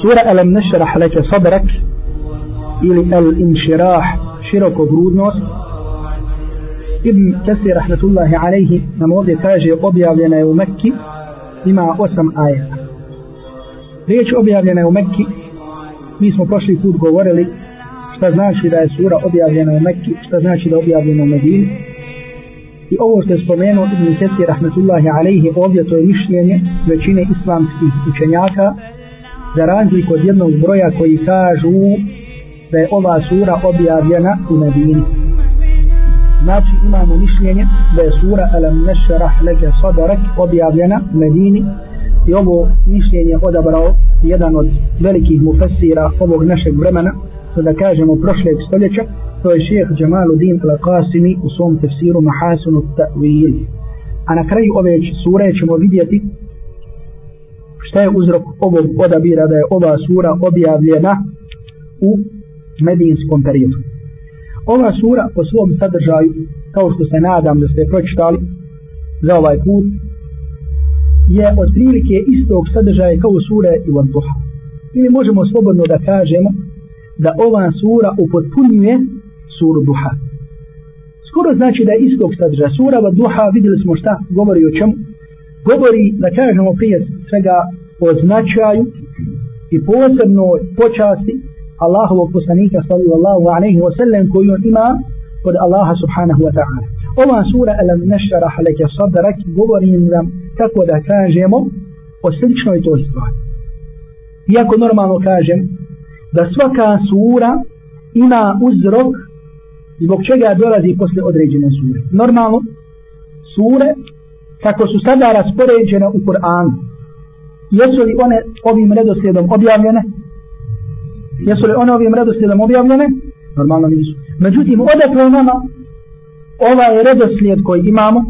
Sura Alam nešrah leke sadrak ili al inširah široko grudnost. Ibn Kasir rahmetullahi alaihi nam ovdje kaže objavljena je u Mekki ima osam ajeta. Riječ objavljena je u Mekki mi smo prošli put govorili šta znači da je sura objavljena u Mekki šta znači da je objavljena u Medini. I ovo što je spomenuo Ibn Kasir rahmetullahi alaihi ovdje to je mišljenje većine islamskih učenjaka za razliku od jednog broja koji kažu da je ova sura objavljena u Medini. Znači imamo mišljenje da je sura Alam nešrah leke sadarak objavljena u Medini i ovo mišljenje odabrao jedan od velikih mufessira ovog našeg vremena, da kažemo prošlog stoljeća, to je šeheh Jamaluddin al-Qasimi u svom tefsiru Mahasinu Ta'wil. A na kraju ove sure ćemo vidjeti šta je uzrok ovog odabira da je ova sura objavljena u medijinskom periodu. Ova sura po svom sadržaju, kao što se nadam da ste pročitali za ovaj put, je od prilike istog sadržaja kao sura i vantuha. Ili možemo slobodno da kažemo da ova sura upotpunjuje suru duha. Skoro znači da je istog sadržaja. Sura va vidjeli smo šta govori o čemu. Govori, da kažemo prije svega, o značaju i posebno počasti Allahovog poslanika sallallahu alaihi wa sallam koji on ima kod Allaha subhanahu wa ta'ala. Ova sura Alam nešarah leke sadrak govori nam kako da kažemo o sličnoj toj stvari. Iako normalno kažem da svaka sura ima uzrok zbog čega dolazi posle određene sure. Normalno, sure kako su sada raspoređene u Kur'anu, jesu li one ovim redoslijedom objavljene? Jesu li one ovim redoslijedom objavljene? Normalno nisu. Međutim, odakle nama ovaj redoslijed koji imamo,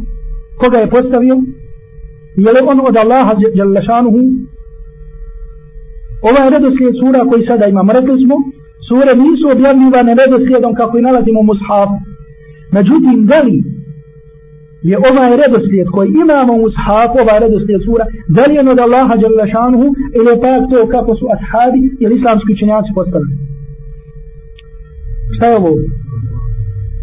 koga je postavio? Je li on od Allaha Đalešanuhu? Ovaj redoslijed sura koji sada imamo, rekli smo, sure nisu objavljivane redoslijedom kako i nalazimo u mushafu. Međutim, da li je ovaj redoslijed koji imamo u mushafu, ovaj redoslijed sura, da li je od Allaha Đalešanuhu ili je pak to kako su ashabi ili islamski učenjaci postavili? Šta je ovo?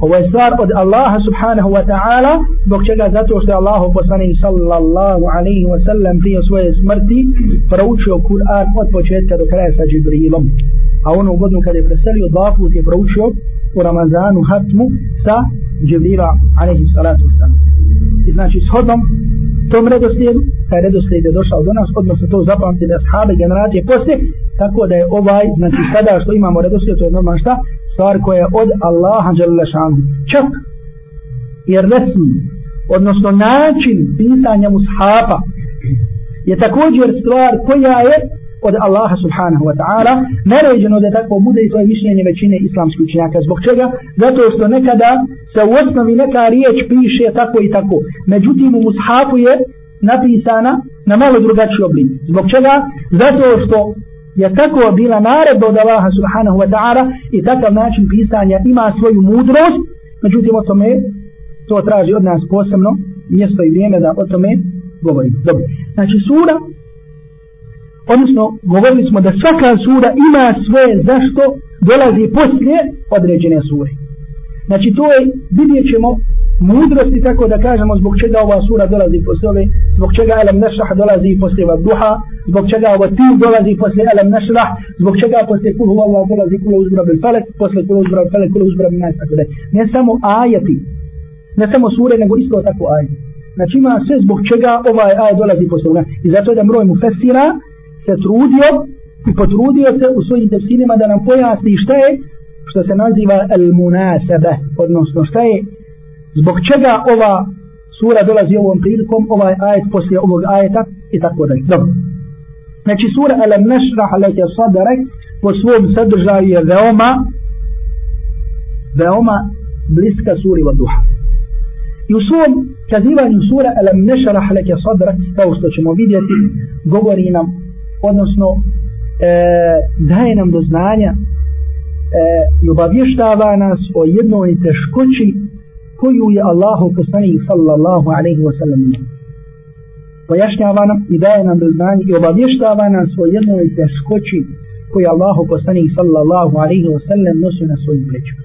Ovo je stvar od Allaha subhanahu wa ta'ala zbog čega zato što je Allah poslanik sallallahu alaihi wa sallam prije svoje smrti proučio Kur'an od početka do kraja sa Džibrilom. A ono u godinu kada je preselio dva put je proučio u Ramazanu hatmu sa Džibrila alaihi salatu wasalam. I znači shodom tom redoslijedu, taj redoslijed je došao do nas, odnosno to zapamtili ashabe generacije poslije, tako da je ovaj, znači sada što imamo redoslijed, to je normalno šta? stvar koja je od Allaha Đalešanu. Čak jer resmi, odnosno način pisanja mushafa je također stvar koja je od Allaha subhanahu wa ta'ala naređeno da tako bude i to je mišljenje većine islamskih učenjaka. Zbog čega? Zato što nekada se u osnovi neka riječ piše tako i tako. Međutim u mushafu je napisana na malo drugačiji oblik. Zbog čega? Zato što je tako bila naredba od Allaha subhanahu wa ta'ala i takav način pisanja ima svoju mudrost, međutim o tome to traži od nas posebno mjesto i vrijeme da o tome govorimo. Dobro. Znači sura, odnosno govorili smo da svaka sura ima svoje zašto dolazi poslije određene sure. Znači to je, vidjet ćemo mudrosti tako da kažemo zbog čega ova sura dolazi poslije ove, zbog čega Alam Nasrah dolazi poslije ova duha, zbog čega ova tim dolazi poslije Alam Nasrah, zbog čega posle Kulu Allah dolazi Kulu uzbra bil Falek, posle Kulu uzbra bil Falek, Kulu uzbra bil Nas, tako da. Ne samo ajati, ne samo sure, nego isto tako ajati. Znači ima sve zbog čega ovaj aj dolazi poslije. I zato je da mroj mu fesira se trudio i potrudio se u svojim tefsirima da nam pojasni šta je što se naziva al-munasebe, odnosno šta je zbog čega ova sura dolazi ovom prilikom, ovaj ajet poslije ovog ajeta i tako dalje. Dobro. Znači sura Alam Nešrah Leke Sadarek po svom sadržaju je veoma veoma bliska suri wa duha. I u svom kazivanju sura Alam Nešrah Leke Sadarek kao što ćemo vidjeti govori nam odnosno e, daje nam do znanja e, i obavještava nas o jednoj teškoći koju je Allahu poslanik sallallahu alaihi wa sallam pojašnjava nam i daje nam do znanja i obavještava nas o jednoj teškoći koju je Allahu poslanik sallallahu alaihi wa sallam nosio na svojim plećima.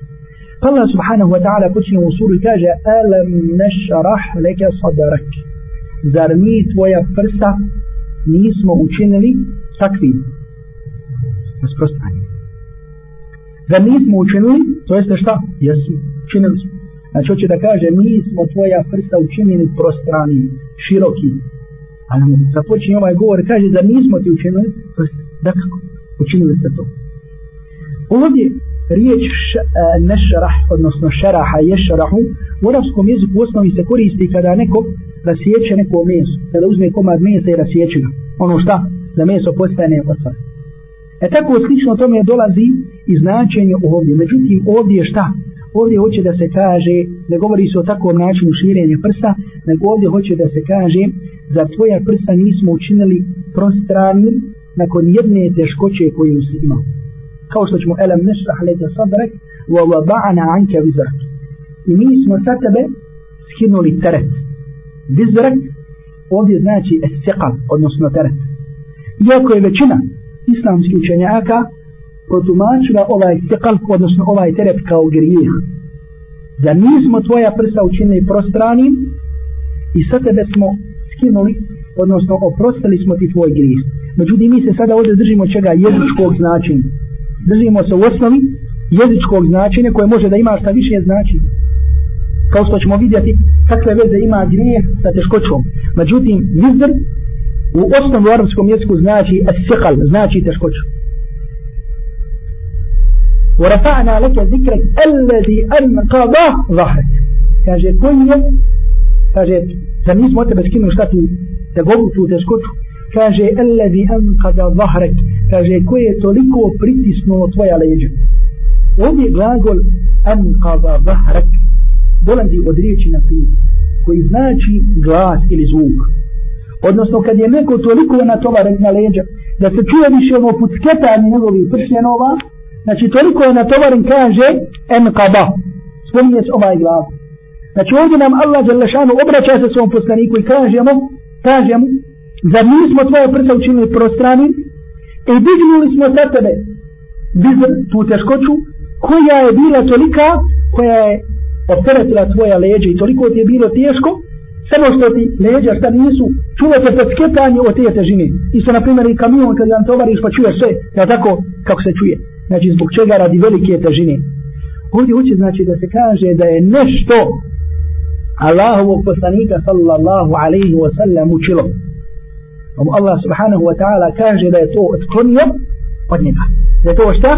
Pa Allah subhanahu wa ta'ala počne u suru i kaže Alam nešarah leke sadarak Zar mi tvoja prsa nismo učinili takvim? Rasprostranjem. Zar nismo učinili? To jeste šta? Jesu. Učinili smo. Znači hoće da kaže mi smo tvoja prsa učinili prostranim, širokim. Ali započinje ovaj govor kaže da nismo ti učinili, to jeste, da kako? Učinili ste to. Ovdje riječ š, e, nešrah, odnosno šaraha, ješrahu, u arabskom jeziku u osnovi se koristi kada neko rasjeće neko meso, kada uzme komad mesa i rasjeće ga. Ono šta? Da meso postane otvore. E tako slično tome dolazi i značenje ovdje. Međutim, ovdje šta? Ovdje hoće da se kaže, ne govori se o takvom načinu širenja prsa, nego ovdje hoće da se kaže, za tvoja prsa nismo učinili prostranim nakon jedne teškoće koju si imao kao što ćemo elem nešrah leke sadrek wa wada'na anke vizrak i mi smo sa tebe skinuli teret vizrak ovdje znači esjeqal odnosno teret. Iako je većina islamskih učenjaka protumačila ovaj esjeqal odnosno ovaj teret kao grijeh. Da nismo tvoja prsa učinili prostranim i sa tebe smo skinuli odnosno oprostili smo ti tvoj grijeh. Međutim mi se sada ovdje držimo čega? Jezičkog značenja. Držimo se u osnovi jezičkog značenja koje može da ima šta više značenja. Kao što ćemo vidjeti kakve veze ima grije sa teškoćom međutim vizr u osnovu arabskom jeziku znači esikal, znači teškoću ورفعنا لك ذكرك الذي أنقض ظهرك kaže koji je kaže da nismo od tebe skinu šta ti te govu tu teškoću kaže الذي أنقض ظهرك kaže koje je toliko pritisnulo tvoja leđa ovdje glagol anqada zahrak dolazi od riječi na fin koji znači glas ili zvuk. Odnosno kad je neko toliko natovaren na leđa da se čuje više ono pucketanje njegovih pršljenova znači toliko je natovaren kaže anqada spominje se ovaj glas. Znači ovdje nam Allah Đalešanu obraća se svom poslaniku i kaže mu kaže mu zar nismo tvoje prsa učinili prostranim? I dignuli smo sa tebe bizr, tu teškoću koja je bila tolika koja je opteretila tvoja leđa i toliko ti je bilo teško samo što ti leđa šta nisu čuva se pod skepanje od te težine isto na primjer i kamion kad vam tovariš pa čuješ sve ja tako kako se čuje znači zbog čega radi velike težine ovdje hoće znači da se kaže da je nešto Allahovog poslanika sallallahu alaihi wa sallam učilo pa Allah subhanahu wa ta'ala kaže da je to otklonio od njega. Da je to šta?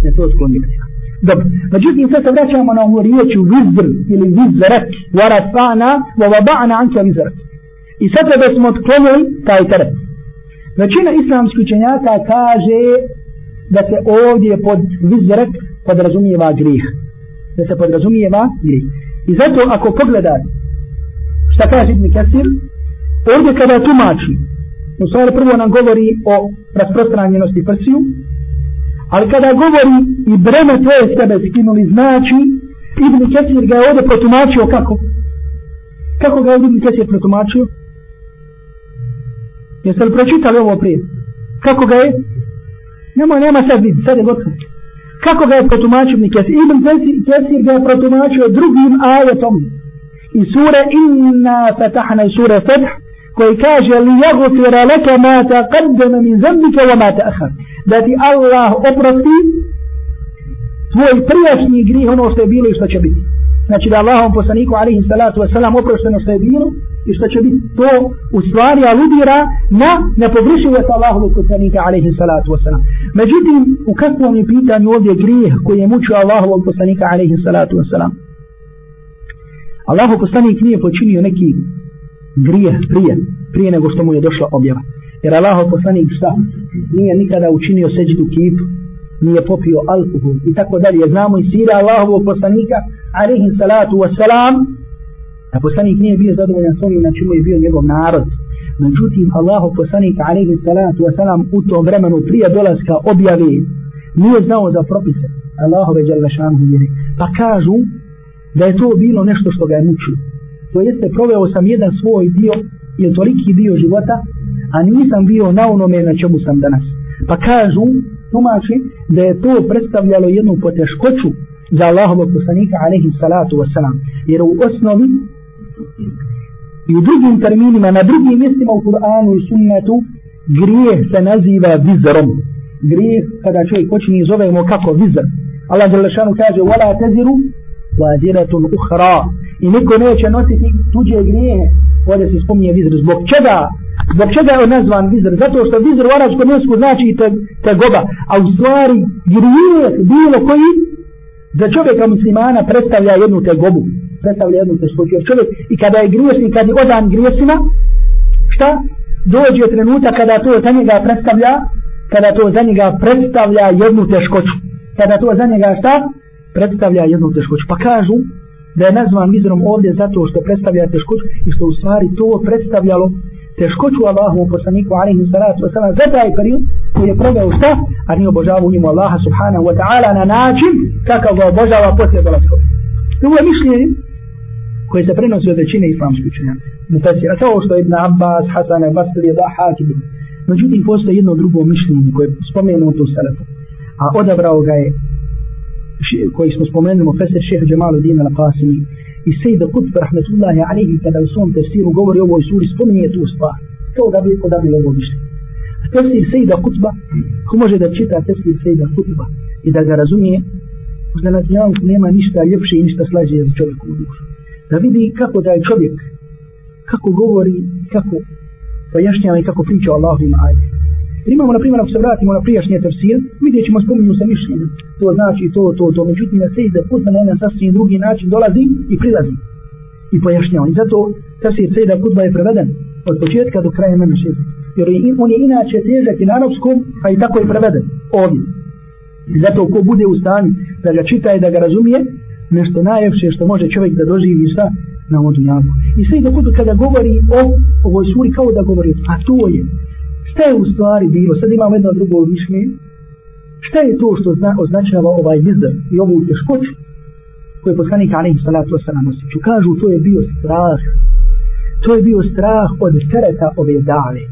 Da je to otklonio od njega. Dobro. Međutim, sad se vraćamo na ovu riječu vizr ili vizrak. Varafana vavabana anka vizrak. I sad da smo otklonili taj teret. Većina islamskih učenjaka kaže da se ovdje pod vizrak podrazumijeva grih. Da se podrazumijeva grih. I zato ako pogledate šta kaže Ibn Kasir, ovdje kada tumači u stvari prvo nam govori o rasprostranjenosti prsiju, ali kada govori i breme tvoje sebe skinuli, znači Ibn Kesir ga je ovdje protumačio kako? Kako ga je Ibn Kesir protumačio? Jeste li pročitali ovo prije? Kako ga je? Nema, nema sad vidi, sad je gotovo. Kako ga je protumačio Ibn Kesir? Ibn Kesir ga je protumačio drugim ajetom. I sure Inna fatahna i sure Fetah koji kaže li jagfira leke ma ta qaddama min zambike wa ma ta ahar da ti Allah oprosti tvoj prijašnji grih ono što je bilo i što će biti. Znači da Allahom poslaniku alaihi salatu wasalam oprošteno što je bilo i što će biti to u stvari aludira na nepogrišivost Allahovog poslanika alaihi salatu wasalam međutim u kakvom je pitanju ovdje grijeh koji je mučio Allahovog poslanika alaihi salatu wasalam Allahov poslanik nije počinio neki grije prije, prije nego što mu je došla objava. Jer Allah poslanik šta? Nije nikada učinio seđidu kipu, nije popio alkohol i tako dalje. Znamo i sira Allahovog poslanika, alihi salatu wasalam, a poslanik nije bio zadovoljan s onim na znači čemu je bio njegov narod. Međutim, Allahov poslanik, alihi salatu wasalam, u tom vremenu prije dolaska objave, nije znao za propise Allahove djelašanu vjeri. Pa kažu da je to bilo nešto što ga je mučilo to jeste proveo sam jedan svoj dio ili toliki dio života, a nisam bio na onome na čemu sam danas. Pa kažu, tumači, da je to predstavljalo jednu poteškoću za Allahovog poslanika, alaihi salatu wasalam. Jer u osnovi i u drugim terminima, na drugim mjestima u Kur'anu i sunnetu, grijeh se naziva vizrom. Grijeh, kada čovjek počini zovemo kako vizr. Allah Đelešanu kaže, wala teziru, waziratun uhra. I niko neće nositi tuđe grijehe. Ovdje se spominje vizr. Zbog čega? Zbog čega je on nazvan vizr? Zato što vizr u arabskom jesku znači te, te goba. A u stvari grijeh bilo koji za čovjeka muslimana predstavlja jednu te gobu predstavlja jednu teškoću. Jer čovjek i kada je griješni, kada je odan grijesima, šta? Dođe trenutak kada to za njega predstavlja, kada to za njega predstavlja jednu teškoću. Kada to za njega šta? Predstavlja jednu teškoću. Pa kažu da je nazvan vizrom ovdje zato što predstavlja teškoću i što u stvari to predstavljalo teškoću Allahu poslaniku alaihi salatu wa sallam za taj period koji je proveo šta? A nije obožavao u njemu Allaha subhanahu wa ta'ala na način kakav ga obožava poslije dolazkova. To je mišljenje koje se prenosi od većine islamskih učenja. Mufesira, kao što je Ibn Abbas, Hasan, Basri, Dahak, Međutim, postoje jedno drugo mišljenje koje je spomenuto u Selefu. A odabrao ga je, koji smo spomenuli, Fesir šeha Džemalu Dina Al-Qasimi i Sejda Kutb, rahmetullahi alaihi, kada u svom tefsiru govori o ovoj suri, spominje tu stvar. To da bi odabili ovo mišljenje. A tefsir Sejda Kutba, ko može da čita tefsir Sejda Kutba i da ga razumije, možda na dnjavku nema ništa ljepše i ništa slađe za čovjeku u dušu da vidi kako da je čovjek kako govori, kako pojašnjava i kako priča o Allahu ima ajde. Imamo, na primjer, ako se vratimo na prijašnje tafsir, vidjet ćemo spominju se mišljenja. To znači to, to, to. Međutim, na sejde put na jedan sasvim drugi način dolazi i prilazi. I pojašnjava. I zato tefsir sejda kutba je preveden od početka do kraja na šest. Jer on je inače težak i na arabskom, pa i tako je preveden. Ovdje. I zato ko bude u stanju da ga čita i da ga razumije, nešto najljepše što može čovjek da doživi sa na ovom dunjavu. I sve dok kada govori o ovoj suri kao da govori, a to je, šta je u stvari bilo, sad imamo jedno drugo mišljenje, šta je to što zna, označava ovaj mizr i ovu teškoću koju je poslanik Alim Salatu Osalam osjeću. Kažu, to je bio strah. To je bio strah od tereta ove dale.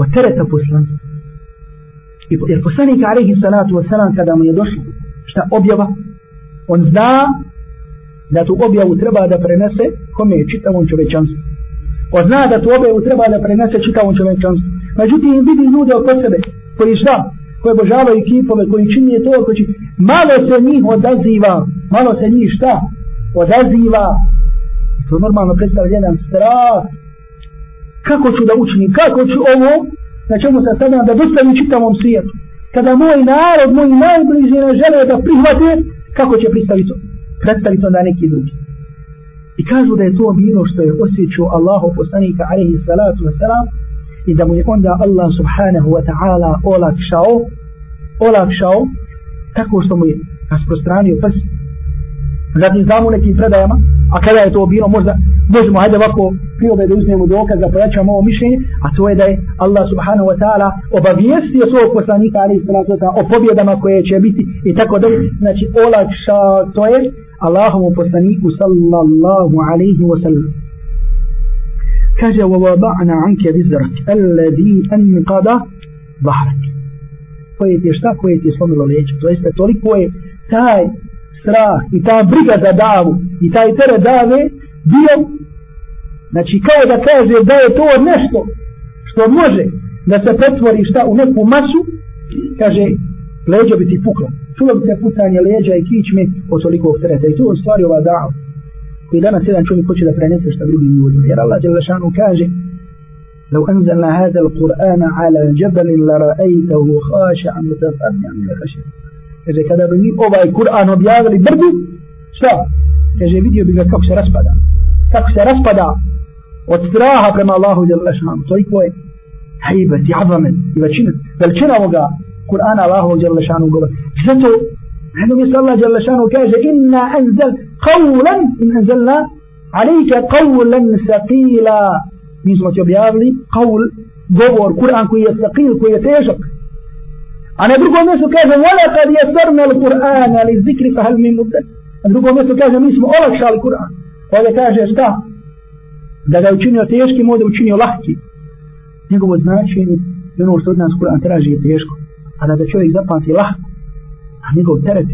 Od tereta poslanstva. Jer poslanik Alim Salatu Osalam kada mu je došlo, šta objava, on zna da tu objavu treba da prenese kome je čitavom čovečanstvu. On zna da tu objavu treba da prenese čitavom čovečanstvu. Međutim, vidi ljude oko sebe, koji šta, koji obožavaju kipove, koji čini to, koji čini, malo se njih odaziva, malo se njih šta, odaziva. To normalno predstavlja jedan strah. Kako ću da učinim, kako ću ovo, na čemu se sada da dostavim čitavom svijetu. Kada moj narod, moj najbliži ne žele da prihvate, kako će pristaviti to? Predstaviti onda neki drugi. I kažu da je to bilo što je osjećao Allahu poslanika alaihi salatu wasalam i da mu je onda Allah subhanahu wa ta'ala olakšao, olakšao tako što mu je rasprostranio prst. Zatim znamo nekim predajama, a kada je to bilo možda možemo hajde ovako priobe da uzmemo dokaz da pojačamo ovo mišljenje, a to je da je Allah subhanahu wa ta'ala obavijestio svog poslanika ali o pobjedama koje će biti i tako da znači olakša to je Allahomu poslaniku sallallahu alaihi wa sallam kaže وَوَضَعْنَا عَنْكَ anke الَّذِي أَنْقَدَ ظَهْرَكَ koje ti je šta? Koje ti je slomilo leće? to jeste toliko je taj strah i ta briga za davu i taj tere dave bio znači kao da kaže da je to nešto što može da se pretvori šta u neku masu kaže leđa bi ti puklo. Čulo bi se pucanje leđa i kičme od toliko tereta. I to je stvari ova dava. Koji danas jedan čovjek hoće da prenese šta drugim ljudima jer Allah Đelešanu kaže لو أنزلنا هذا القرآن على جبل لرأيته خاشعا متصدعا من الخشية kaže kada bi mi ovaj Kur'an objavili brdu šta kaže vidio bi ga kako se raspada kako se raspada od straha prema Allahu Đelešanu toliko je hajbet i azamet i većina veličina ovoga Kur'ana Allahu Đelešanu govori zato jednom je Allah Đelešanu kaže inna anzel قولا إن أنزلنا عليك قولا ثقيلا. من سمت يبيار لي قول قبر قرآن كوية ثقيل كوية تيشق أنا أدركوا ميسو كيف ولقد يسرنا القرآن للذكر فهل من مدد أدركوا ميسو كيف ميسو أولك شال القرآن وهذا كاش يشتا da ga učinio teški, mo da učinio lahki. Njegovo značenje je ono što od nas Kur'an traži je teško, a da ga čovjek zapamti lahko, a njegov teret.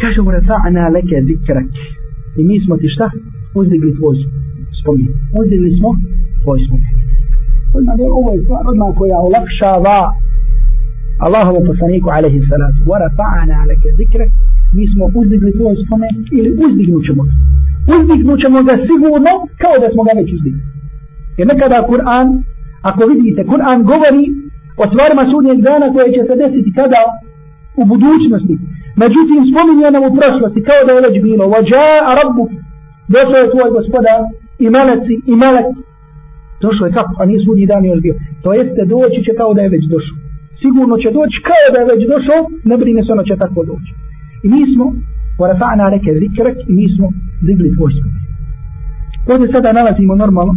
Kaže mu rafa'na leke zikrak. I mi smo ti šta? Uzdigli tvoj spomin. Uzdigli smo tvoj spomin. Odmah je ovo je stvar odmah koja olakšava Allahovu poslaniku alaihi salatu. Wa rafa'na leke zikrak. Mi smo uzdigli tvoj spomin ili uzdignut ćemo ga. Uzdignut ćemo ga sigurno kao da smo ga već uzdigli. Jer nekada Kur'an, ako vidite, Kur'an govori o stvarima sudnjeg dana koje će se desiti kada u budućnosti. Međutim, spominje nam u prošlosti, kao da je već bilo. Vađa Rabbu, došao je tvoj gospoda, i meleci, i melec. Došao je kako, a nije sudnji dan još bio. To jeste, doći će kao da je već došao. Sigurno će doći kao da je već došao, ne brine se ono će tako doći. I mi smo, porafa'na reke zikrek, i mi smo digli tvoj spomin. Ovdje sada nalazimo normalno,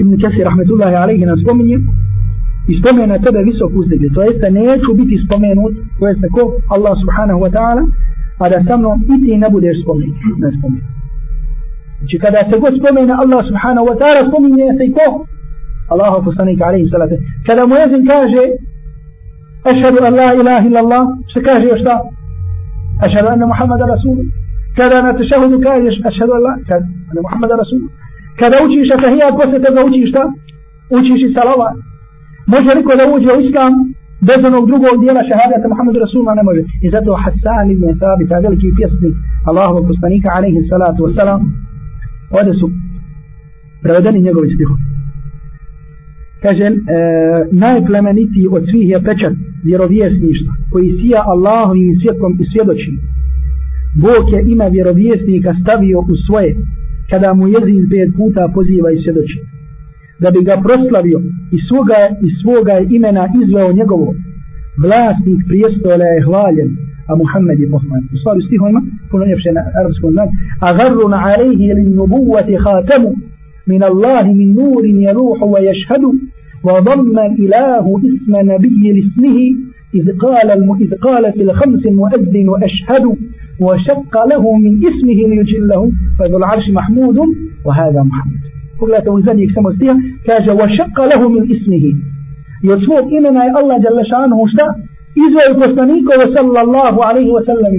Ibn Kasi rahmetullahi alaihi nas spominje i na tebe visok uzdigli. To jeste neću biti spomenut, to jeste ko Allah subhanahu wa ta'ala, a da sa mnom i ti ne budeš spomenut. Ne spomenut. Znači kada se god spomene Allah subhanahu wa ta'ala, spominje se i ko? Allahu poslanik alaihi salatu. Kada mu jezin kaže Ašhadu an la ilaha illallah, se kaže još šta? Ašhadu anna Muhammada Rasul. Kada na tešahudu kažeš Ašhadu an la, anna Muhammada Rasul. kada učiš atahija, ko se tebe učiš šta? Učiš i salavat. Može li da uđe u islam bez onog drugog dijela šahadata Muhammedu Rasulullah ne može. I zato Hassan ibn Thabit, a veliki pjesnik Allahovog poslanika, alaihi salatu wasalam, ovdje su prevedeni njegovi stihovi. Kaže, e, najplemenitiji od svih je pečat vjerovjesništva, koji sija Allahovim svjetlom i svjedoči. Bog je ima vjerovjesnika stavio u svoje kada mu jezin pet puta poziva i svjedoči. Da bi ga proslavio i svoga, i svoga imena izveo njegovo, vlasnik prijestola je hvaljen, a Muhammed je pohman. U stvari stiho ima, puno ljepše na arabskom znak, a garru na alejhi ili nubuvati hatamu, min Allahi min nurin jeruhu wa ješhadu, dhamma ilahu isma nabiji lismihi, إذ قال إذ قال في الخمس مؤذن أشهد وشق له من اسمه ليجله فذو العرش محمود وهذا محمد pogledajte u zadnjih samo stija, kaže وَشَقَّ lehu min ismihi. I od svog imena je Allah Đalešanuhu šta? Izvaju poslanikovo sallallahu alaihi wa sallam.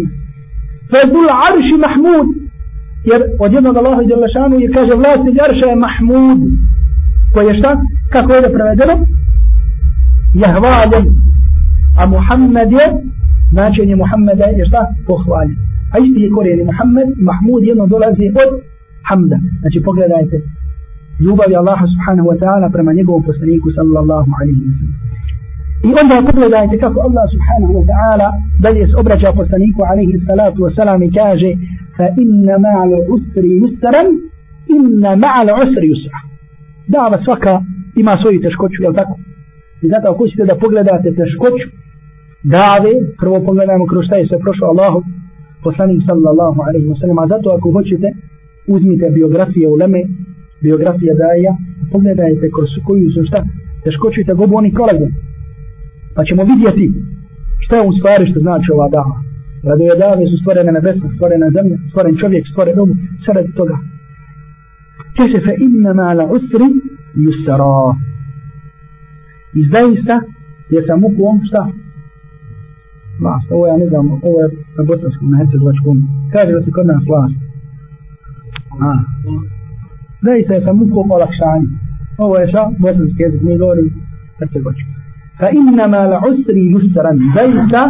فَذُلْ arši mahmud. Jer od jednog Allaha Đalešanuhu je kaže vlasnik Arša je Mahmud. Koji je šta? Kako je da prevedeno? Jahvaljen. A Muhammed je, značenje Muhammed je šta? Pohvalim. A isti je korijeni Muhammed i Mahmud jedno dolazi od Hamda. Znači pogledajte, ljubavi Allaha subhanahu wa ta'ala prema njegovom poslaniku sallallahu alaihi wa sallam. I onda pogledajte kako Allah subhanahu wa ta'ala dalje se obraća poslaniku alaihi salatu wa salam i kaže fa inna ma'al usri yusran inna ma'al usri yusra. Dava svaka ima svoju teškoću, jel tako? I zato ako ćete da pogledate teškoću dave, prvo pogledajmo kroz šta je se prošao Allahu, poslanik sallallahu alaihi wa sallam, a zato ako hoćete, uzmite biografije uleme, biografija daja, pogledajte kroz koju su šta, teškoćite gobu oni prolaze. Pa ćemo vidjeti šta je u stvari što znači ova dava. Radove dave su stvorene nebesa, stvorene zemlje, stvoren čovjek, stvoren robu, sve radi toga. Kaže fe inna ma la usri yusra. I zaista je sa mukom šta? vlast. Ovo ja ne znam, ovo je na bosanskom, na hercegovačkom. Kaže da se kod nas vlast. A. Zaista je sa mukom olakšanje. Ovo je šta? bosanski jezik, mi govorim hercegovački. Fa innama la usri yusran. Zaista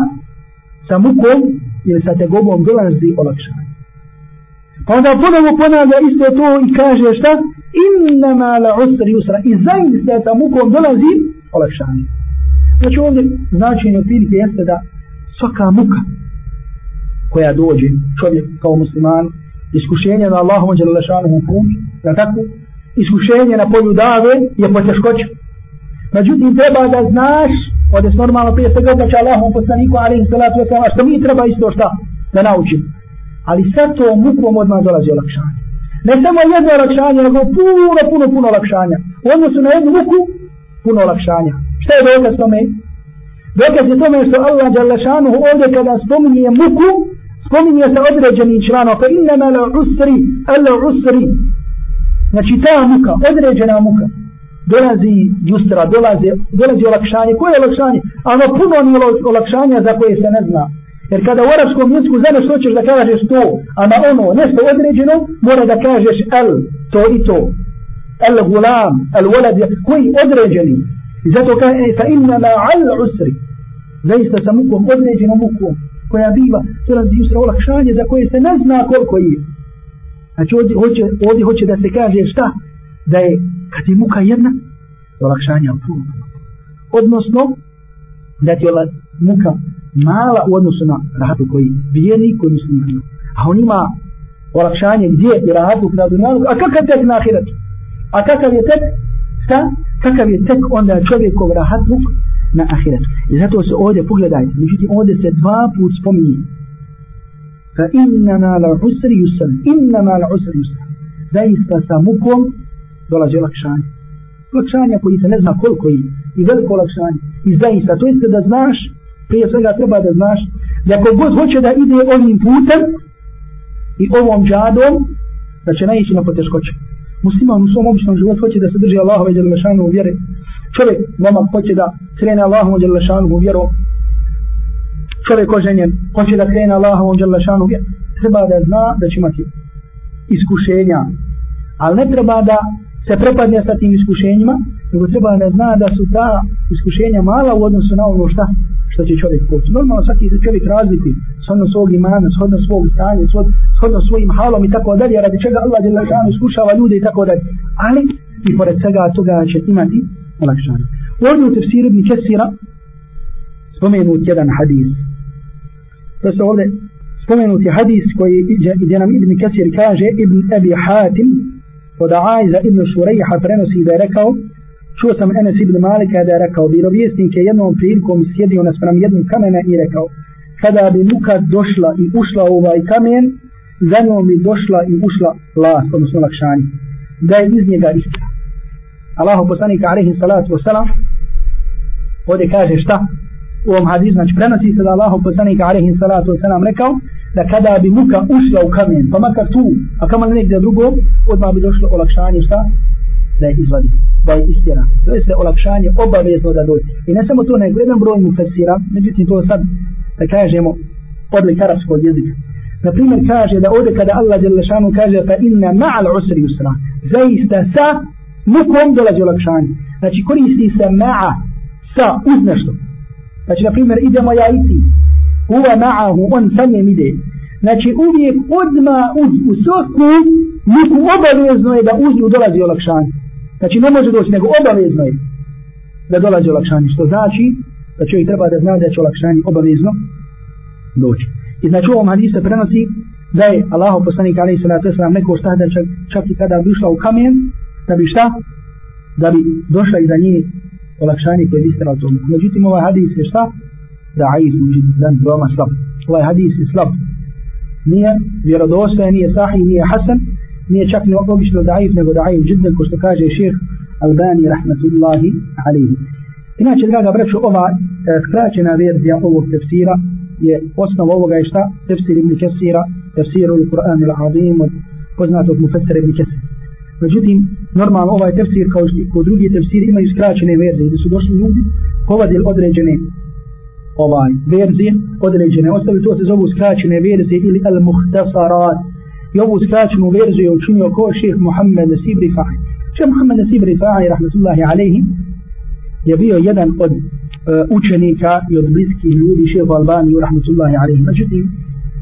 sa mukom ili sa tegobom dolazi olakšanje. Pa onda ponovo ponavlja isto to i kaže šta? Innama la usri yusran. I zaista sa mukom dolazi olakšanje. Znači ovdje značenje otprilike jeste da svaka muka koja dođe čovjek kao musliman iskušenje na Allahom dželešanom put na tako? Iskušenje na polju dave je poteškoća. Međutim treba da znaš ovdje se normalno prije svega obraća Allahom poslaniku alaihi salatu wasalam što mi treba isto šta? Da naučim. Ali sa to mukom odmah dolazi olakšanje. Ne samo jedno olakšanje nego puno puno puno olakšanja. U odnosu na jednu muku puno olakšanja. Šta je dokaz tome? Dokaz je tome što Allah Đalešanuhu ovdje kada spominje muku, spominje se određeni člano, pa innama la usri, al usri. Znači ta muka, određena muka, dolazi justra, dolazi, dolazi olakšanje. Koje je olakšanje? Ano puno nije olakšanja za koje se ne zna. Jer kada u arabskom jeziku za nešto hoćeš da kažeš to, a na ono nešto određeno, mora da kažeš el, to i to. El gulam, el walad, koji određeni. I zato kaže, e, fa inna ma al usri. Zaista sa mukom, određenom mukom, koja biva, dolazi justra olakšanje za koje se ne zna koliko je. Znači ovdje hoće, ovdje hoće da se kaže šta? Da je, kad je muka jedna, olakšanje puno. Odnosno, da ti je muka mala u odnosu na rahatu koji vijeni koji muslima. A on ima olakšanje gdje je rahatu na dunjalu, a kakav tek na ahiretu? A kakav je tek? Šta? Kakav je tek onda čovjekov rahatluk na ahiretu? I zato se ovdje pogledajte, međutim ovdje se dva put spominje. Fa innama la usri yusr, innama la usri yusr. Zaista sa mukom dolazi olakšanje. Olakšanje koji se ne zna koliko je i veliko olakšanje. I zaista, to jeste da znaš prije svega treba da znaš da kogod hoće da ide ovim putem i ovom džadom da će naići na poteškoće musliman u svom običnom životu hoće da se drži Allahove djelešanu u vjere čovjek mama hoće da krene Allahovom djelešanu u vjeru čovjek oženjen hoće da krene Allahovom djelešanu u vjeru treba da zna da će imati iskušenja ali ne treba da se prepadne sa tim iskušenjima nego treba da zna da su ta iskušenja mala u odnosu na ono šta što će čovjek poći. Normalno svaki se čovjek razviti shodno svog imana, shodno svog stanja, shodno svojim halom i tako dalje, radi čega Allah je lažano iskušava ljude i tako dalje. Ali i pored svega toga će imati olakšanje. U u tefsiru Ibn Kesira spomenut jedan hadis. To se ovdje spomenuti hadis koji gdje nam Ibn Kasir kaže Ibn Abi Hatim od Aiza Ibn Surejha prenosi da je rekao Čuo sam Enes ibn Malika da je rekao, vjerovjesnik je jednom prilikom sjedio na sprem jednom kamena i rekao, kada bi muka došla i ušla u ovaj kamen, za njom bi došla i ušla last odnosno lakšanje. Da je iz njega istina. Allahu poslanika alaihi salatu wasalam, ovdje kaže šta? U ovom hadisu, znači prenosi se da Allahu poslanik alaihi salatu wasalam rekao, da kada bi muka ušla u kamen, pa makar tu, a kamal negdje drugo, odmah bi došlo olakšanje šta? Da je izvadi da je istjera. To je se olakšanje obavezno da dođe. I ne samo to, nego jedan broj mu fesira, međutim to sad, da kažemo, odlik arabskog jezika. Na primjer kaže da ovdje kada Allah Đelešanu kaže fa inna ma'al usri usra, zaista sa mukom dolazi olakšanje. Znači koristi se ma'a sa uz nešto. Znači na primjer idemo ja i ti, uva ma'ahu, on sa njem ide. Znači uvijek odma uz, u svaku muku obavezno je da uz nju dolazi olakšanje. Znači ne može doći, nego obavezno je da dolazi olakšanje. Što znači da čovjek treba da zna da će olakšanje obavezno doći. I znači u ovom hadisu prenosi da je Allah poslanik alaihi sallatu sallam neko šta da čak, čak i kada bi ušla u kamen, da bi šta? Da bi došla iza njih olakšanje koje je istira tomu. Međutim ovaj hadis je šta? Da aiz uđi dan veoma slab. Ovaj hadis je slab. Nije vjerodostojan, nije sahih, nije hasan, nije čak ni obično daif, nego daif džidden, ko što kaže šeheh Albani, rahmatullahi alihi. Inače, draga braću, ova e, skraćena verzija ovog tefsira je osnov ovoga je šta? Tefsir ibn Kesira, tefsir ul Kur'an il Azim poznatog mufessera ibn Kesir. Međutim, normalno ovaj tefsir kao i kod drugi tefsir imaju skraćene verzije gdje su došli ljudi, povadili određene ovaj verzije, određene ostavi, to se zovu skraćene verzije ili al-muhtasarat, i ovu skraćenu verziju je učinio ko šeheh Muhammed Nasib Rifai. Šeheh Muhammed Nasib Rifai, rahmatullahi alaihi, je bio jedan od uh, učenika i od bliskih ljudi šehehu Albaniju, rahmatullahi alaihi. Međutim,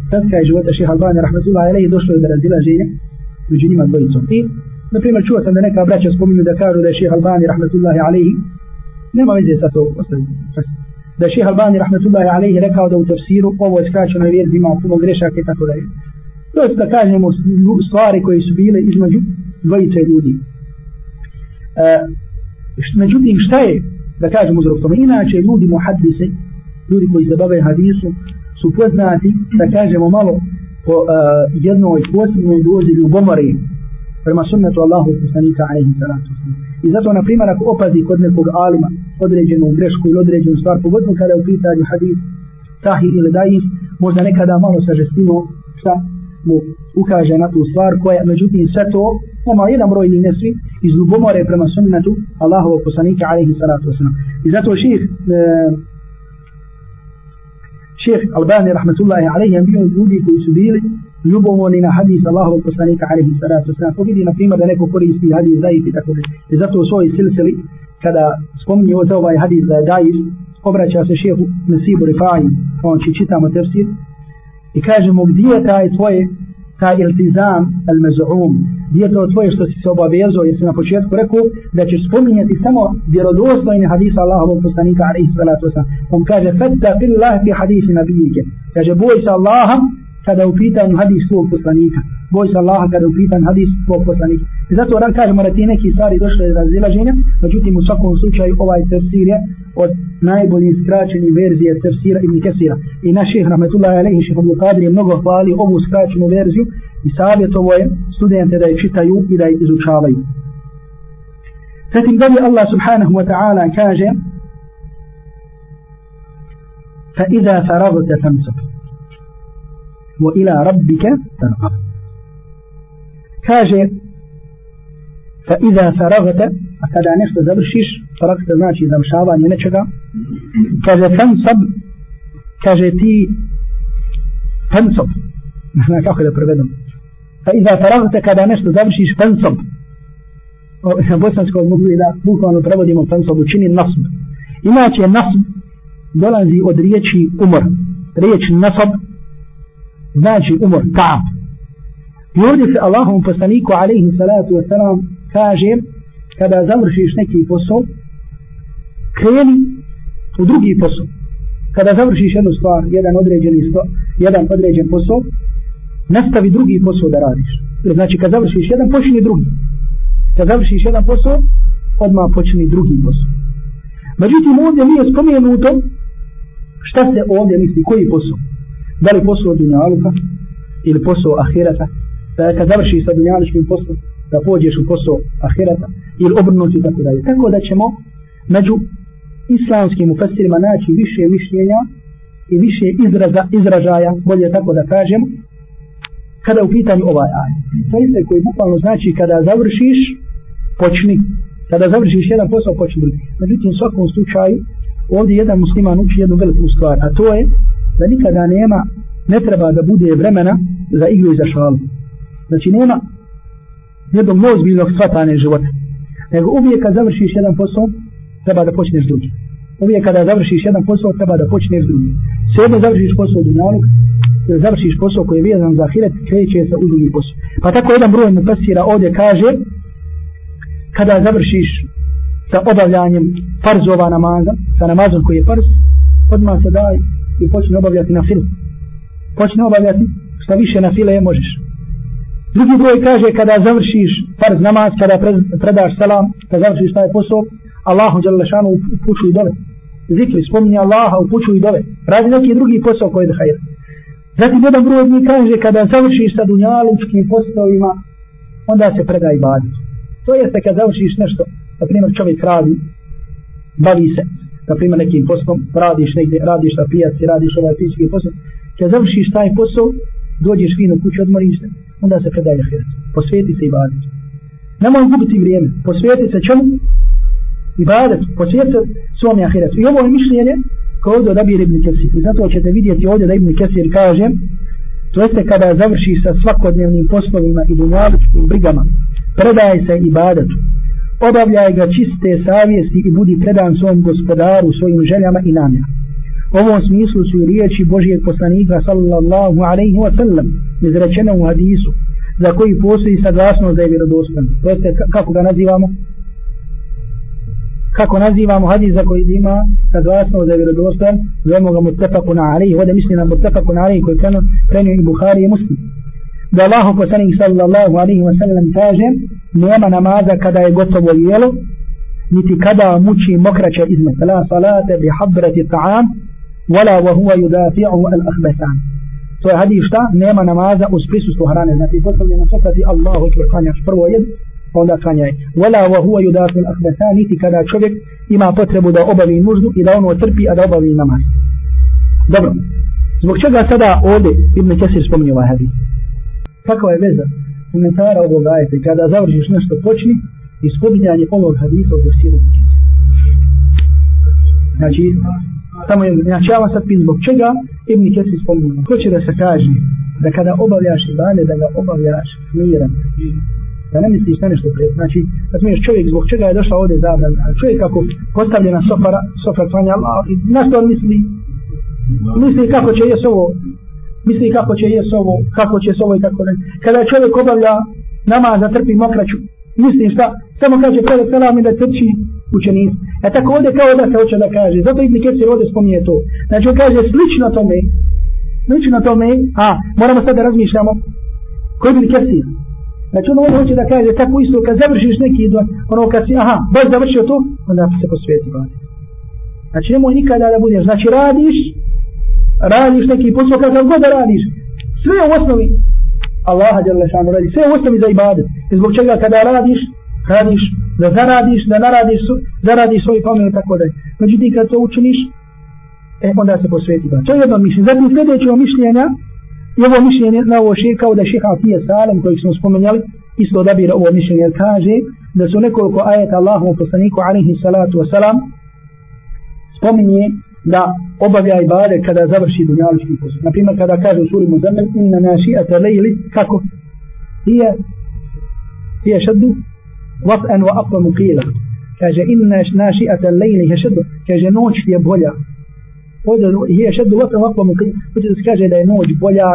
sad kaj života šeheha Albani, rahmatullahi alaihi, došlo je do razilaženja među njima dvojicom. I, na primjer, čuo sam da neka braća spominju da kažu da je šeha Albani, rahmetullahi alaihi, nema veze sa to, da je šeha Albani, rahmetullahi alaihi, rekao da u tafsiru ovo je skraćeno jer ima puno grešaka i tako da je. To je da kažemo stvari koje su bile između dvojice ljudi. E, međutim, šta je, da kažemo uzrok tome, inače ljudi muhadise, ljudi koji se bave hadisu, su poznati, da kažemo malo, po uh, jednoj posebnoj dozi ljubomore prema sunnetu Allahu poslanika alaihi salatu I zato, na primjer, ako opazi kod nekog alima određenu grešku ili određenu stvar, pogotovo kada je u pitanju hadis, sahi ili daif, možda nekada malo sa žestino šta mu ukaže na tu stvar koja, međutim, sve to, ima jedan broj ni nesvi, iz ljubomore prema sunnetu Allahovog poslanika, alaihi salatu wasalam. I zato ših, e, ših Albani, rahmetullahi alaihi, je bio ljudi koji su bili ljubomorni na hadis Allahovog poslanika, alaihi salatu wasalam. To vidi, na primjer, da neko koristi hadis daif i tako da. I zato u svojoj silsili, kada spominje ovaj hadis da je daif, obraća se šehu Nasibu Rifai, on će čitamo tefsir, i kaže mu gdje je taj tvoje taj iltizam al mezuum, gdje je to tvoje što si se obavezao jesi na početku rekao da ćeš spominjati samo vjerodostojne hadisa Allahovog poslanika alaihi salatu wasalam on kaže fatta fillah fi hadisi nabijike kaže boj se Allaha kada upitan hadis svog poslanika boj se Allaha kada upitan hadis svog poslanika i zato ran kažemo da ti neki stvari došle iz razilaženja međutim u svakom slučaju ovaj tefsir je od najboljih skraćenih verzije tefsira Ibn Kesira. I naš šehr Rahmetullahi Alehi šehr Abdul Qadir je mnogo hvali ovu skraćenu verziju i savjetovo je studente da je čitaju i da je izučavaju. Zatim dalje Allah subhanahu wa ta'ala kaže فإذا فرغت فانصب وإلى ربك تنقل كاجر فإذا فرغت أكاد عن إخذ درشيش فرغت ناشي ذا مشابا نينتشكا كاجر تنصب كاجر تي تنصب نحن أخذ البربادم فإذا فرغت كاد عن إخذ درشيش تنصب بس نسكول مهو إلى بوكوان البربادم تنصب وشيني النصب إماتي النصب دولان زي أدريتشي أمر ريتش النصب znači umor, kap. I ovdje se Allahom poslaniku alaihi salatu wasalam kaže kada završiš neki posao, kreni u drugi posao. Kada završiš jednu stvar, jedan određeni stvar, jedan određen posao, nastavi drugi posao da radiš. Znači, kad završiš jedan, počni drugi. Kad završiš jedan posao, odmah počni drugi posao. Međutim, ovdje nije spomenuto šta se ovdje misli, koji posao. Da li posao dunjaluka ili posao ahirata. Da kad završi sa dunjaličkim poslom, da pođeš u posao ahirata ili obrnuti tako dalje. Tako da ćemo među islamskim ufasirima naći više mišljenja i više izraza, izražaja, bolje tako da kažem, kada u pitanju ovaj aj. To je koji bukvalno znači kada završiš, počni. Kada završiš jedan posao, počni drugi. Međutim, u svakom slučaju, ovdje jedan musliman uči jednu veliku stvar, a to je da nikada nema, ne treba da bude vremena za igru i za šalu. Znači, nema jednog neozbiljnog shvatanja života. Nego uvijek kad završiš jedan posao, treba da počneš drugi. Uvijek kada završiš jedan posao, treba da počneš drugi. Sve završiš posao od dunjalog, završiš posao koji je vezan za hiret, kreće se u drugi posao. Pa tako jedan broj mu pasira ovdje kaže, kada završiš sa obavljanjem farzova namaza, sa namazom koji je farz, odmah se daj i počne obavljati na filu. Počne obavljati što više na file je možeš. Drugi broj kaže kada završiš farz namaz, kada predaš salam, kada završiš taj posao, Allahu Đalešanu upućuj dove. Zikri, spomni Allaha, upućuj dove. Radi neki drugi posao koji je da. Zatim jedan broj mi kaže kada završiš sa dunjalučkim poslovima, onda se predaj badi. To jeste kad završiš nešto, na primjer čovjek radi, bavi se, na primjer nekim poslom, radiš negdje, radiš na pijaci, radiš ovaj fizički posao, kad završiš taj posao, dođeš fino kuću, odmoriš se, onda se predaje ahiret. Posvijeti se ibadetu. Nemoj gubiti vrijeme. Posvijeti se čemu? Ibadetu. Posvijeti se svom ahiretu. I ovo je mišljenje koje ovdje odabir Ibn Kesir. I zato ćete vidjeti ovdje da Ibn Kesir kaže to jeste kada završi sa svakodnevnim poslovima i dunjavičkim brigama predaj se ibadetu. Obavljaj ga čiste savjesti i budi predan svom gospodaru, svojim željama i namjerama. U ovom smislu su i riječi Božijeg poslanika sallallahu alaihi wa sallam izrečene u hadisu za koji postoji saglasnost da je vjerodostan. To jeste kako ga nazivamo? Kako nazivamo hadis za koji ima saglasnost da je vjerodostan? Zovemo ga mutafaku alaihi. Ovdje misli na mutafaku alaihi koji je prenio i Bukhari i Muslim. Da Allah poslanik sallallahu alaihi wa sallam kaže nema namaza kada je gotovo jelo niti kada muči mokraće izmet. La salate bi habrati ta'am wala wa huwa yudafi'u al-akhbathan to je hadis šta nema namaza uz prisustvu hrane znači postavljeno se kad Allahu ekber klanjaš prvo jed onda klanjaj wala wa huwa yudafi'u al-akhbathan niti kada čovjek ima potrebu da obavi nuždu i da ono trpi a da obavi namaz Dobro. Zbog čega sada ovdje Ibn Kesir spominje ovaj hadis? Kakva je veza komentara ovog ajeta? Kada završiš nešto počni i spominjanje ovog hadisa od Josira Znači, samo je, znači ja vam sad pin zbog čega Ibn Kesir spominje. Hoće da se kaže da kada obavljaš ibane, da ga obavljaš miran. Da ne misliš na nešto prije. Znači, kad smiješ čovjek zbog čega je došla ovdje zabran. Čovjek kako postavljena sofara, sofra klanja Allah, i na što on misli? Misli kako će jes ovo, misli kako će jes ovo, kako će s ovo i tako ne. Kada čovjek obavlja namaz, da trpi mokraću, misli šta? Samo kaže prele selam i da trči učenic. E tako ovdje kao da se hoće da kaže. Zato Ibn Kesir ovdje spominje to. Znači on kaže slično tome, slično tome, a moramo sad da razmišljamo, ko Ibn Kesir? Znači ono ovdje hoće da kaže tako isto kad završiš neki do, ono kad si, aha, baš završio to, onda se posvjeti. Znači nemoj nikada da budeš, znači radiš, radiš neki posao kakav god da radiš, sve u osnovi Allaha djela šanu radi, sve u osnovi za ibadet. I zbog čega kada radiš, radiš, da zaradiš, da naradiš, zaradiš svoj pomen i tako da. Međutim kad to učiniš, e, onda se posveti badi. To je jedno mišljenje. Zatim sljedeće mišljenja, I ovo mišljenje na ovo še kao da šeha Atije Salem kojeg smo spomenjali, isto odabira ovo mišljenje kaže da su nekoliko ajeta Allahom poslaniku alaihi salatu wasalam spominje da obavlja ibade kada završi dunjalički posao. Naprimjer kada kaže u suri Muzamel inna naši'ata lejli kako? Ije ije šeddu vat'an wa aqvamu qila. Kaže inna naši'ata lejli je šeddu. Kaže noć je bolja ovdje je šeddu vatru qila. hoće da se kaže da je noć bolja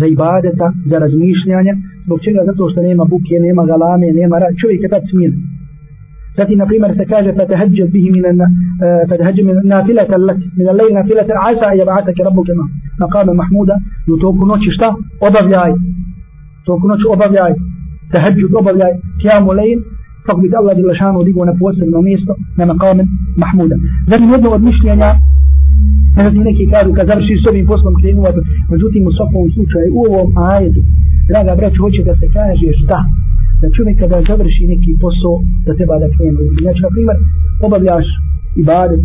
za ibadeta, za razmišljanje zbog čega? zato što nema buke, nema galame, nema rad, čovjek je tad smiren. Zatim, na primjer, se kaže fatahadjad bihi eh, min fatahadjad min nafilata lak, min al-lejl nafilata asa i jab'atake rabbuke ma maqame mahmuda, i u toku noći šta? Obavljaj. Toku noći obavljaj. Tahadjud obavljaj. Kijamu lejl, kako bi te Allah dila šanu na posebno mjesto, na maqame mahmuda. Zatim, jedno od mišljenja Međutim, neki kažu kad završiš s ovim poslom krenuo, međutim u svakom slučaju u ovom ajetu, draga braću, hoće da se kaže šta? Da čovjek kada završi neki posao, da treba da krenu. Znači, na primjer, obavljaš ibadet,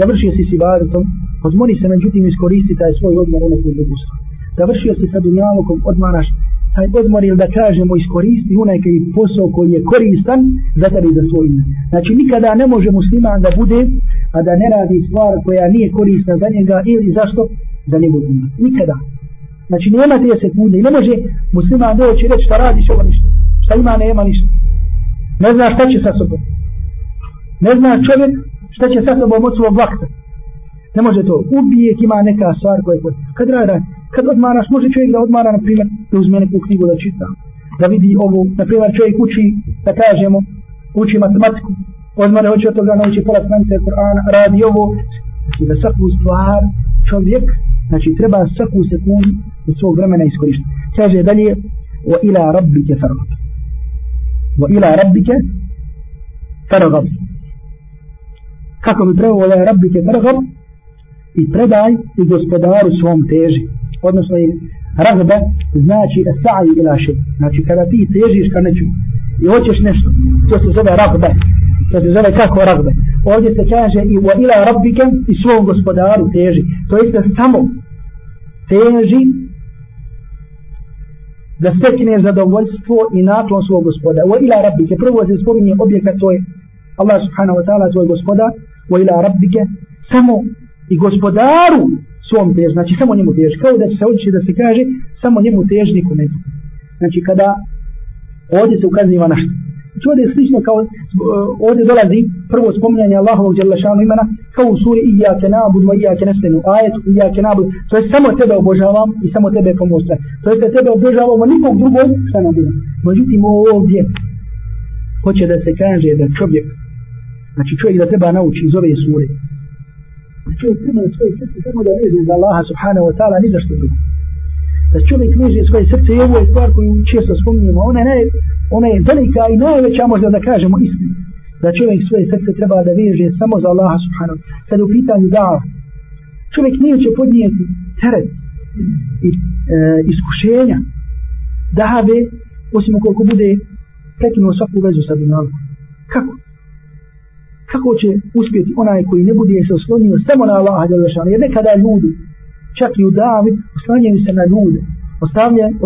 završio si s ibadetom, odmori se, međutim, iskoristi taj svoj odmor u neku drugu stvar. Završio si sa dunjalokom, odmaraš, taj odmor ili da kažemo iskoristi onaj koji posao koji je koristan za tebi za svoj ime. Znači nikada ne može musliman da bude a da ne radi stvar koja nije korisna za njega ili zašto za njegov ime. Nikada. Znači nema 30 sekunde i ne može musliman doći reći šta radiš ovo ništa. Šta ima nema ništa. Ne zna šta će sa sobom. Ne zna čovjek šta će sa sobom od svog vakta. Ne može to. Uvijek ima neka stvar koja je Kad rada, kad odmaraš, može čovjek da odmara, na primjer, da uzme neku knjigu da čita. Da vidi ovu, na primjer, čovjek uči, da kažemo, uči matematiku. Odmara hoće od toga nauči pola stranice Kur'ana, radi ovo. Znači da svaku stvar čovjek, znači treba svaku sekundu od svog vremena iskoristiti. Kaže dalje, wa ila rabbike fargab. Wa ila rabbike fargab. Kako bi pravo wa ila rabbike i predaj i gospodaru svom teži. Odnosno i razba znači sa'i ila še. Znači kada ti težiš ka nečemu i hoćeš nešto, to se zove razba. To se zove kako razba. Ovdje se kaže i wa ila rabbike i svom gospodaru teži. To jeste samo teži da stekne zadovoljstvo i naklon svog gospoda. Wa ila rabbike. Prvo se spominje objekat to je Allah subhanahu wa ta'ala tvoj gospoda. Wa ila rabbike. Samo i gospodaru svom tež, znači samo njemu tež, kao da će se odći da se kaže samo njemu tež nikome. Znači kada ovdje se ukaziva na što. To je slično kao eh, ovdje dolazi prvo spominjanje Allahovog djelašanu imena kao u suri Iyake nabud wa Iyake nestenu ajet Iyake nabud to je samo tebe obožavam i samo tebe pomostra. to je tebe obožavamo nikog drugog šta nam bude međutim ovdje hoće da se kaže da čovjek znači čovjek da treba nauči iz ove sure čovjek treba na svoje srce samo da veže za Allaha subhanahu wa ta'ala ni za što drugo. Da čovjek veže svoje srce i ovo je stvar koju često spominjemo. Ona je, ona je velika i najveća možda da kažemo istinu. Da čovjek svoje srce treba da veže samo za Allaha subhanahu. Kad u pitanju da čovjek nije će podnijeti teret i e, iskušenja dave osim ukoliko bude prekinuo svaku vezu sa dunjalkom Kako? kako će uspjeti onaj koji ne bude se oslonio samo na Allaha Đelešanu, jer nekada ljudi, čak i u davi, oslanjaju se na ljude,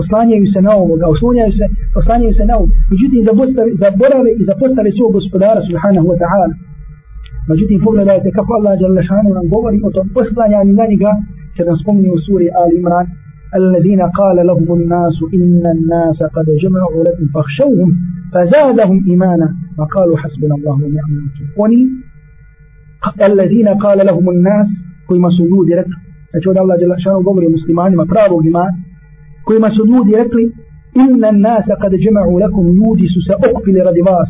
oslanjaju se na ovoga, oslanjaju se, oslanjaju se na ovoga. Međutim, zaborave i zapostave svog gospodara, subhanahu wa ta'ala. Međutim, pogledajte kako Allah Đelešanu nam govori o tom oslanjanju na njega, kada nam spominje u suri Ali Imran, الذين قال لهم الناس إن الناس قد جمعوا لكم فاخشوهم فزادهم إيمانا وقالوا حسبنا الله ونعم الوكيل الذين قال لهم الناس كما سجود لك أشهد الله جل شانه قبر المسلمان ما pravog imana kojima su ljudi rekli inna nasa kad džema'u lakum ljudi su se okupili radi vas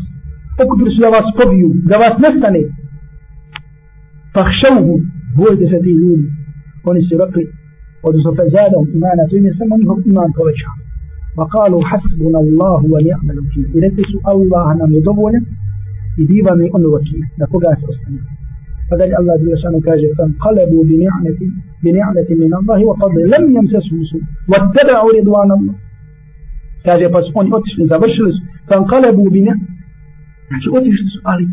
okupili su da vas pobiju da vas nestane fahšavuhu bojite se ti ljudi oni su rekli odnosno fazadom imana to im je samo njihov iman povećao وقالوا حسبنا الله ونعم الوكيل i rekli su Allah nam je dovoljan i diva mi on vakil na koga se ostane pa dalje Allah dželle šanu kaže fanqalabu bi ni'mati بنعمة من الله وفضل. لم يمسسه سوء. واتبعوا رضوان الله. كذا بس أن أتش نزبشلس فانقلبوا بنا يعني أتش سؤالي؟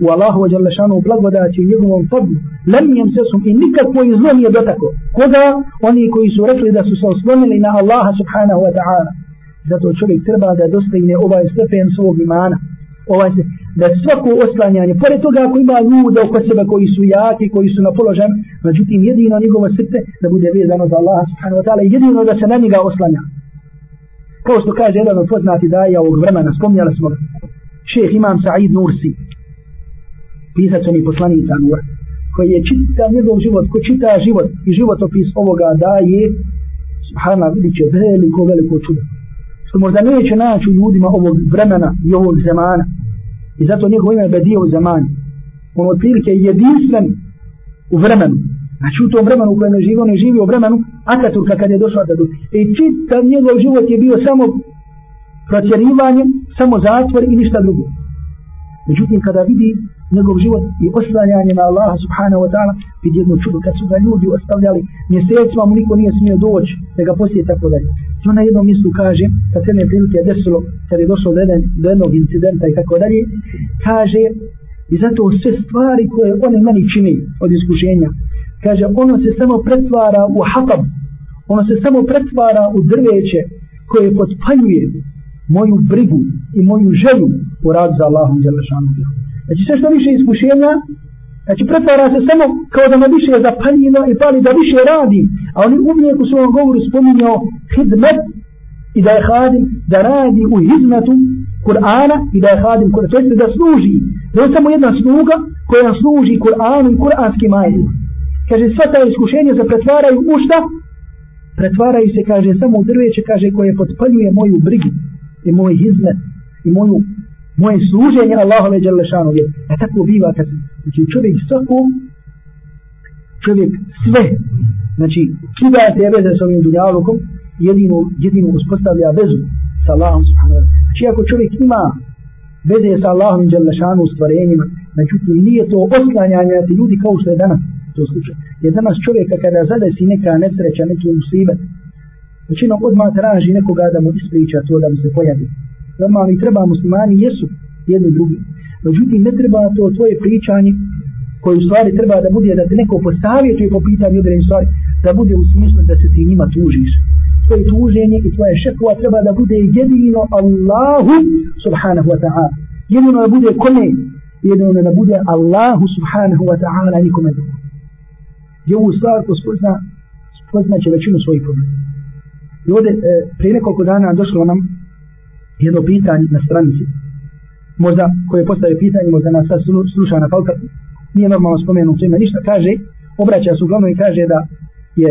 والله جل شأنه بلغ وداتي يغم فضل. لم يمسسهم. إنك كوي ظلم يدتك. كذا وني كوي سورك لدى سوء سلم لنا الله سبحانه وتعالى. ذاتو شوري تربا دا دستيني أبا يستفين سوء بمعنى. أبا يستفين. Da svako oslanjanje, pored toga ako ima ljude oko sebe koji su jaki, koji su na položaju, međutim jedino njegovo srce da bude vezano za Allah subhanahu wa ta'ala, jedino da se na njega oslanja. Kao što kaže jedan od poznati daja ovog vremena, spomnjali smo ga, šeh imam Sa'id Nursi, pisac onih poslanica Nura, koji je čita njegov život, ko čita život i životopis ovoga daje, subhanahu vidit će veliko, veliko čudo što možda neće naći u ljudima ovog vremena i ovog zemana. I zato njegov ime je u zaman. On otprilike je jedinstven u vremenu. Znači u tom vremenu u kojem je živio, on je živio u vremenu Ataturka kad je došao Ataturk. do. I čitav njegov život je bio samo procjerivanje, samo zatvor i ništa drugo. Međutim, kada vidi njegov život i oslanjanje na Allaha subhanahu wa ta'ala, vidi jedno čudo kad su ga ljudi ostavljali mjesecima, mu niko nije smio doći da ga posije tako dalje. To na jednom mjestu kaže, kad se jedne prilike desilo, kad je došlo do, jedan, do jednog incidenta i tako dalje, kaže, i zato sve stvari koje one meni čini od iskušenja, kaže, ono se samo pretvara u hatab, ono se samo pretvara u drveće koje potpaljuje moju brigu i moju želju u rad za Allahom Đelešanu. Znači sve što više iskušenja, znači pretvara se samo kao da me više zapaljeno i pali da više radi. A oni uvijek u svom govoru spominjao hidmet i da je hadim da radi u hizmetu Kur'ana i da je hadim Kur'ana. To jeste da služi. Da je samo jedna sluga koja služi Kur'anu i kur'anskim ajetima. Kaže, sva ta iskušenja se pretvaraju u šta? Pretvaraju se, kaže, samo u drveće, kaže, koje potpaljuje moju brigu i moj hizmet i moju moje služenje Allahove Đelešanu je da tako biva kad znači čovjek svako čovjek sve znači kida te veze s ovim dunjalukom jedino, jedino uspostavlja vezu sa Allahom subhanahu wa znači ako čovjek ima veze sa Allahom Đelešanu u stvarenjima međutim nije to oslanjanje ti ljudi kao što je danas to slučaj. Jer danas čovjeka kada zadesi neka nesreća neki musibet većinom odmah traži nekoga da mu ispriča to da mu se pojavi normalno i treba muslimani jesu jedni drugi. Međutim, ne treba to tvoje pričanje koje u stvari treba da bude da te neko posavjetuje po pitanju određenih stvari, da bude u smislu da se ti njima tužiš. Tvoje tuženje i tvoje šekova treba da bude jedino Allahu subhanahu wa ta'ala. Jedino da bude kome? Jedino da bude Allahu subhanahu wa ta'ala nikome drugo. Je ovu stvar ko spozna, spozna će većinu svojih problema. I ovdje, e, prije nekoliko dana došlo nam jedno pitanje na stranici. Možda koje postaje pitanje možda nas sad sluša na falka nije normalno spomenuti ima ništa. Kaže obraća se uglavnom i kaže da je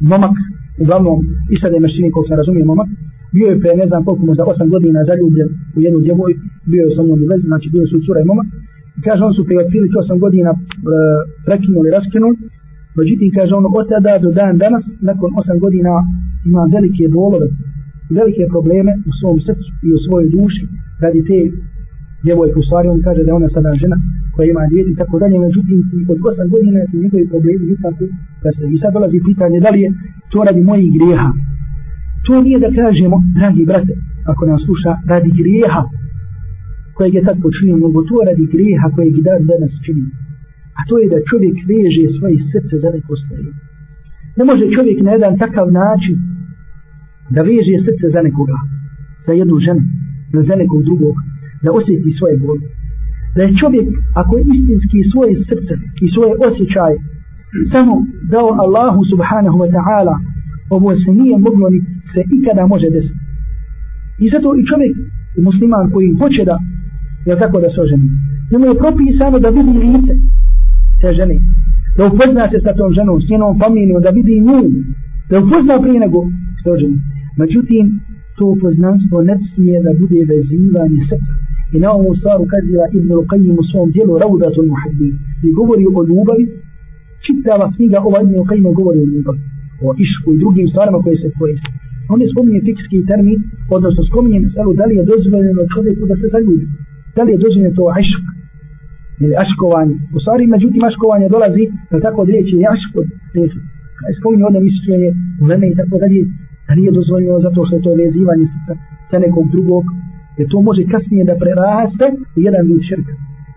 momak uglavnom i sad je mašini koliko se razumije momak. Bio je pre ne znam koliko možda 8 godina zaljubljen u jednu djevoj bio je sa njom u vezi znači bio su cura i momak. I kaže on su prije otprilike 8 godina e, prekinuli raskinuli. Međutim kaže on od tada do dan danas nakon 8 godina ima velike bolove velike probleme u svom srcu i u svojoj duši radi te djevojke u stvari on kaže da ona sada žena koja ima djeti i tako dalje međutim od 8 godina su njegovi problemi nikako prestaju. i sad dolazi pitanje da li je to radi mojih grijeha to nije da kažemo dragi brate ako nam sluša radi grijeha kojeg je tad počinio, nego to radi grijeha kojeg dan danas čini. A to je da čovjek veže svoje srce za neko stvari. Ne može čovjek na jedan takav način da veže srce za nekoga, za jednu ženu, ili za nekog drugog, da osjeti svoje bol. Da je čovjek, ako je istinski svoje srce i svoje osjećaje samo dao Allahu subhanahu wa ta'ala, ovo se nije moglo ni se ikada može desiti. I zato i čovjek, i musliman koji hoće da, je tako da se oženi, njemu je propisano da vidi lice te žene, da upozna se sa tom ženom, s njenom familijom, da vidi nju, da upozna prije nego se oženi. Međutim, to poznanstvo ne smije da bude vezivanje srca. I na ovu stvaru kaziva Ibn Luqayyim u svom dijelu Raudatul Muhabbi i govori o ljubavi, čitava knjiga ova Ibn Luqayyim govori o ljubavi, o išku i drugim stvarima koje se koriste. On je spominje fikski termin, odnosno spominje meselu da li je dozvoljeno čovjeku da se zaljubi. Da li je dozvoljeno to ašk ili aškovanje. U stvari, međutim, aškovanje dolazi, da tako od riječi, je ašk od riječi. Spominje ovdje mišljenje, vreme i tako dalje, da nije dozvoljeno zato što je to vezivanje sa, sa nekog drugog, jer to može kasnije da preraste u jedan vid širka.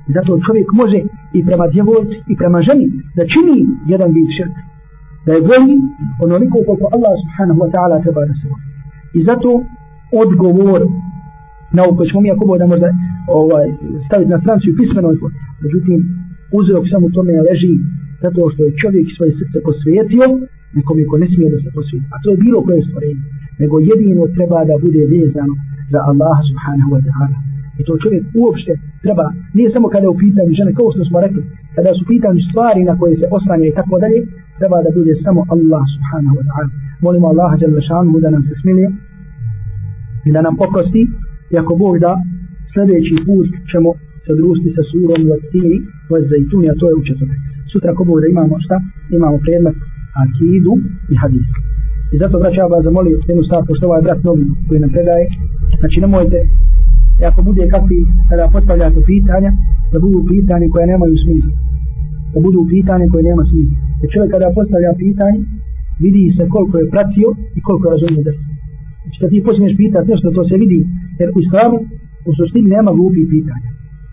I zato čovjek može i prema djevojci i prema ženi da čini jedan vid širka. Da je voli onoliko koliko Allah subhanahu wa ta'ala treba da se voli. I zato odgovor na ovo koje ćemo mi ako da možda ovaj, staviti na stranci u pismenoj međutim uzrok samo tome leži zato što je čovjek svoje srce posvijetio nekom ko ne smije da se posvijeti. A to je bilo koje stvorenje. Nego jedino treba da bude vezano za Allaha subhanahu wa ta'ala. I to čovjek uopšte treba, nije samo kada je u pitanju žene, kao što smo rekli, kada su pitanju stvari na koje se oslanja i tako dalje, treba da bude samo Allah subhanahu wa ta'ala. Molimo Allaha jalla šanu da nam se smilije i da nam oprosti. I ako Bog da, sljedeći put ćemo se družiti sa surom u Atini, u a to je u četvrtak. Sutra ko bude imamo šta? Imamo predmet akidu i hadis. I zato braća ja vas zamolio jednu stav, pošto ovaj brat novi koji nam predaje, znači nemojte, ako bude kakvi, kada postavljate pitanja, da budu pitanje koje nemaju smisla. Da budu pitanje koje nema smisla. Jer čovjek kada postavlja pitanje, vidi se koliko je pratio i koliko je razumio da Znači kad ti počneš pitati nešto, to se vidi, jer u islamu u suštini nema glupih pitanja.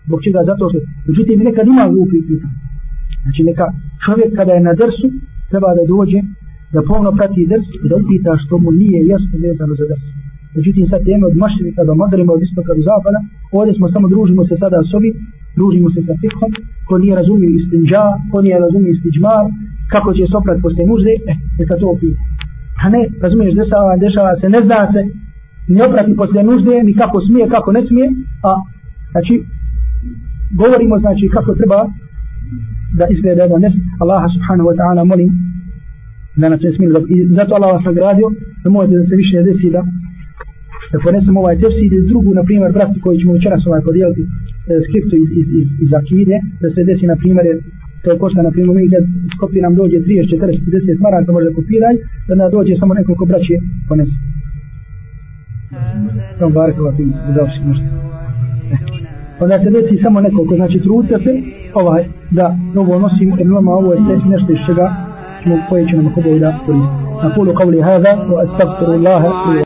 Zbog čega? Zato što, međutim, nekad ima glupih pitanja. Znači neka čovjek kada je na drsu, treba da dođe da polno prati drs i da upita što mu nije jasno vezano za drs. Međutim, sad teme od mašrika do modrima, od istoka do zapada, ovdje smo samo družimo se sada sobi, družimo se sa fikhom, ko nije razumio istinđa, ko nije razumio istinđmar, kako će se oprati posle nužde, eh, neka to opita. A ne, razumiješ, dešava, dešava se, ne zna se, ni oprati posle nužde, ni kako smije, kako ne smije, a, znači, govorimo, znači, kako treba da izgleda jedan nes, Allaha subhanahu wa ta'ala molim da nas ne smije da, i zato Allah vas nagradio da možete da se više desi da da ponesemo ovaj tefsir iz drugu, na primjer, brati koji ćemo večeras ovaj podijeliti e, skriptu iz, iz, iz, iz akide, da se desi, na primjer, to je košta, na primjer, mi kad skopi nam dođe 30, 40, 50 maraka, može da kopiraj, da nam dođe samo nekoliko braće ponese. Samo tim, da završi možda. Onda se desi samo nekoliko, znači trudite se, ovaj, da ovo nosimo, jer nama ovo je nešto iz čega ćemo, koje će nam hobovi da koristiti. أقول قولي هذا وأستغفر الله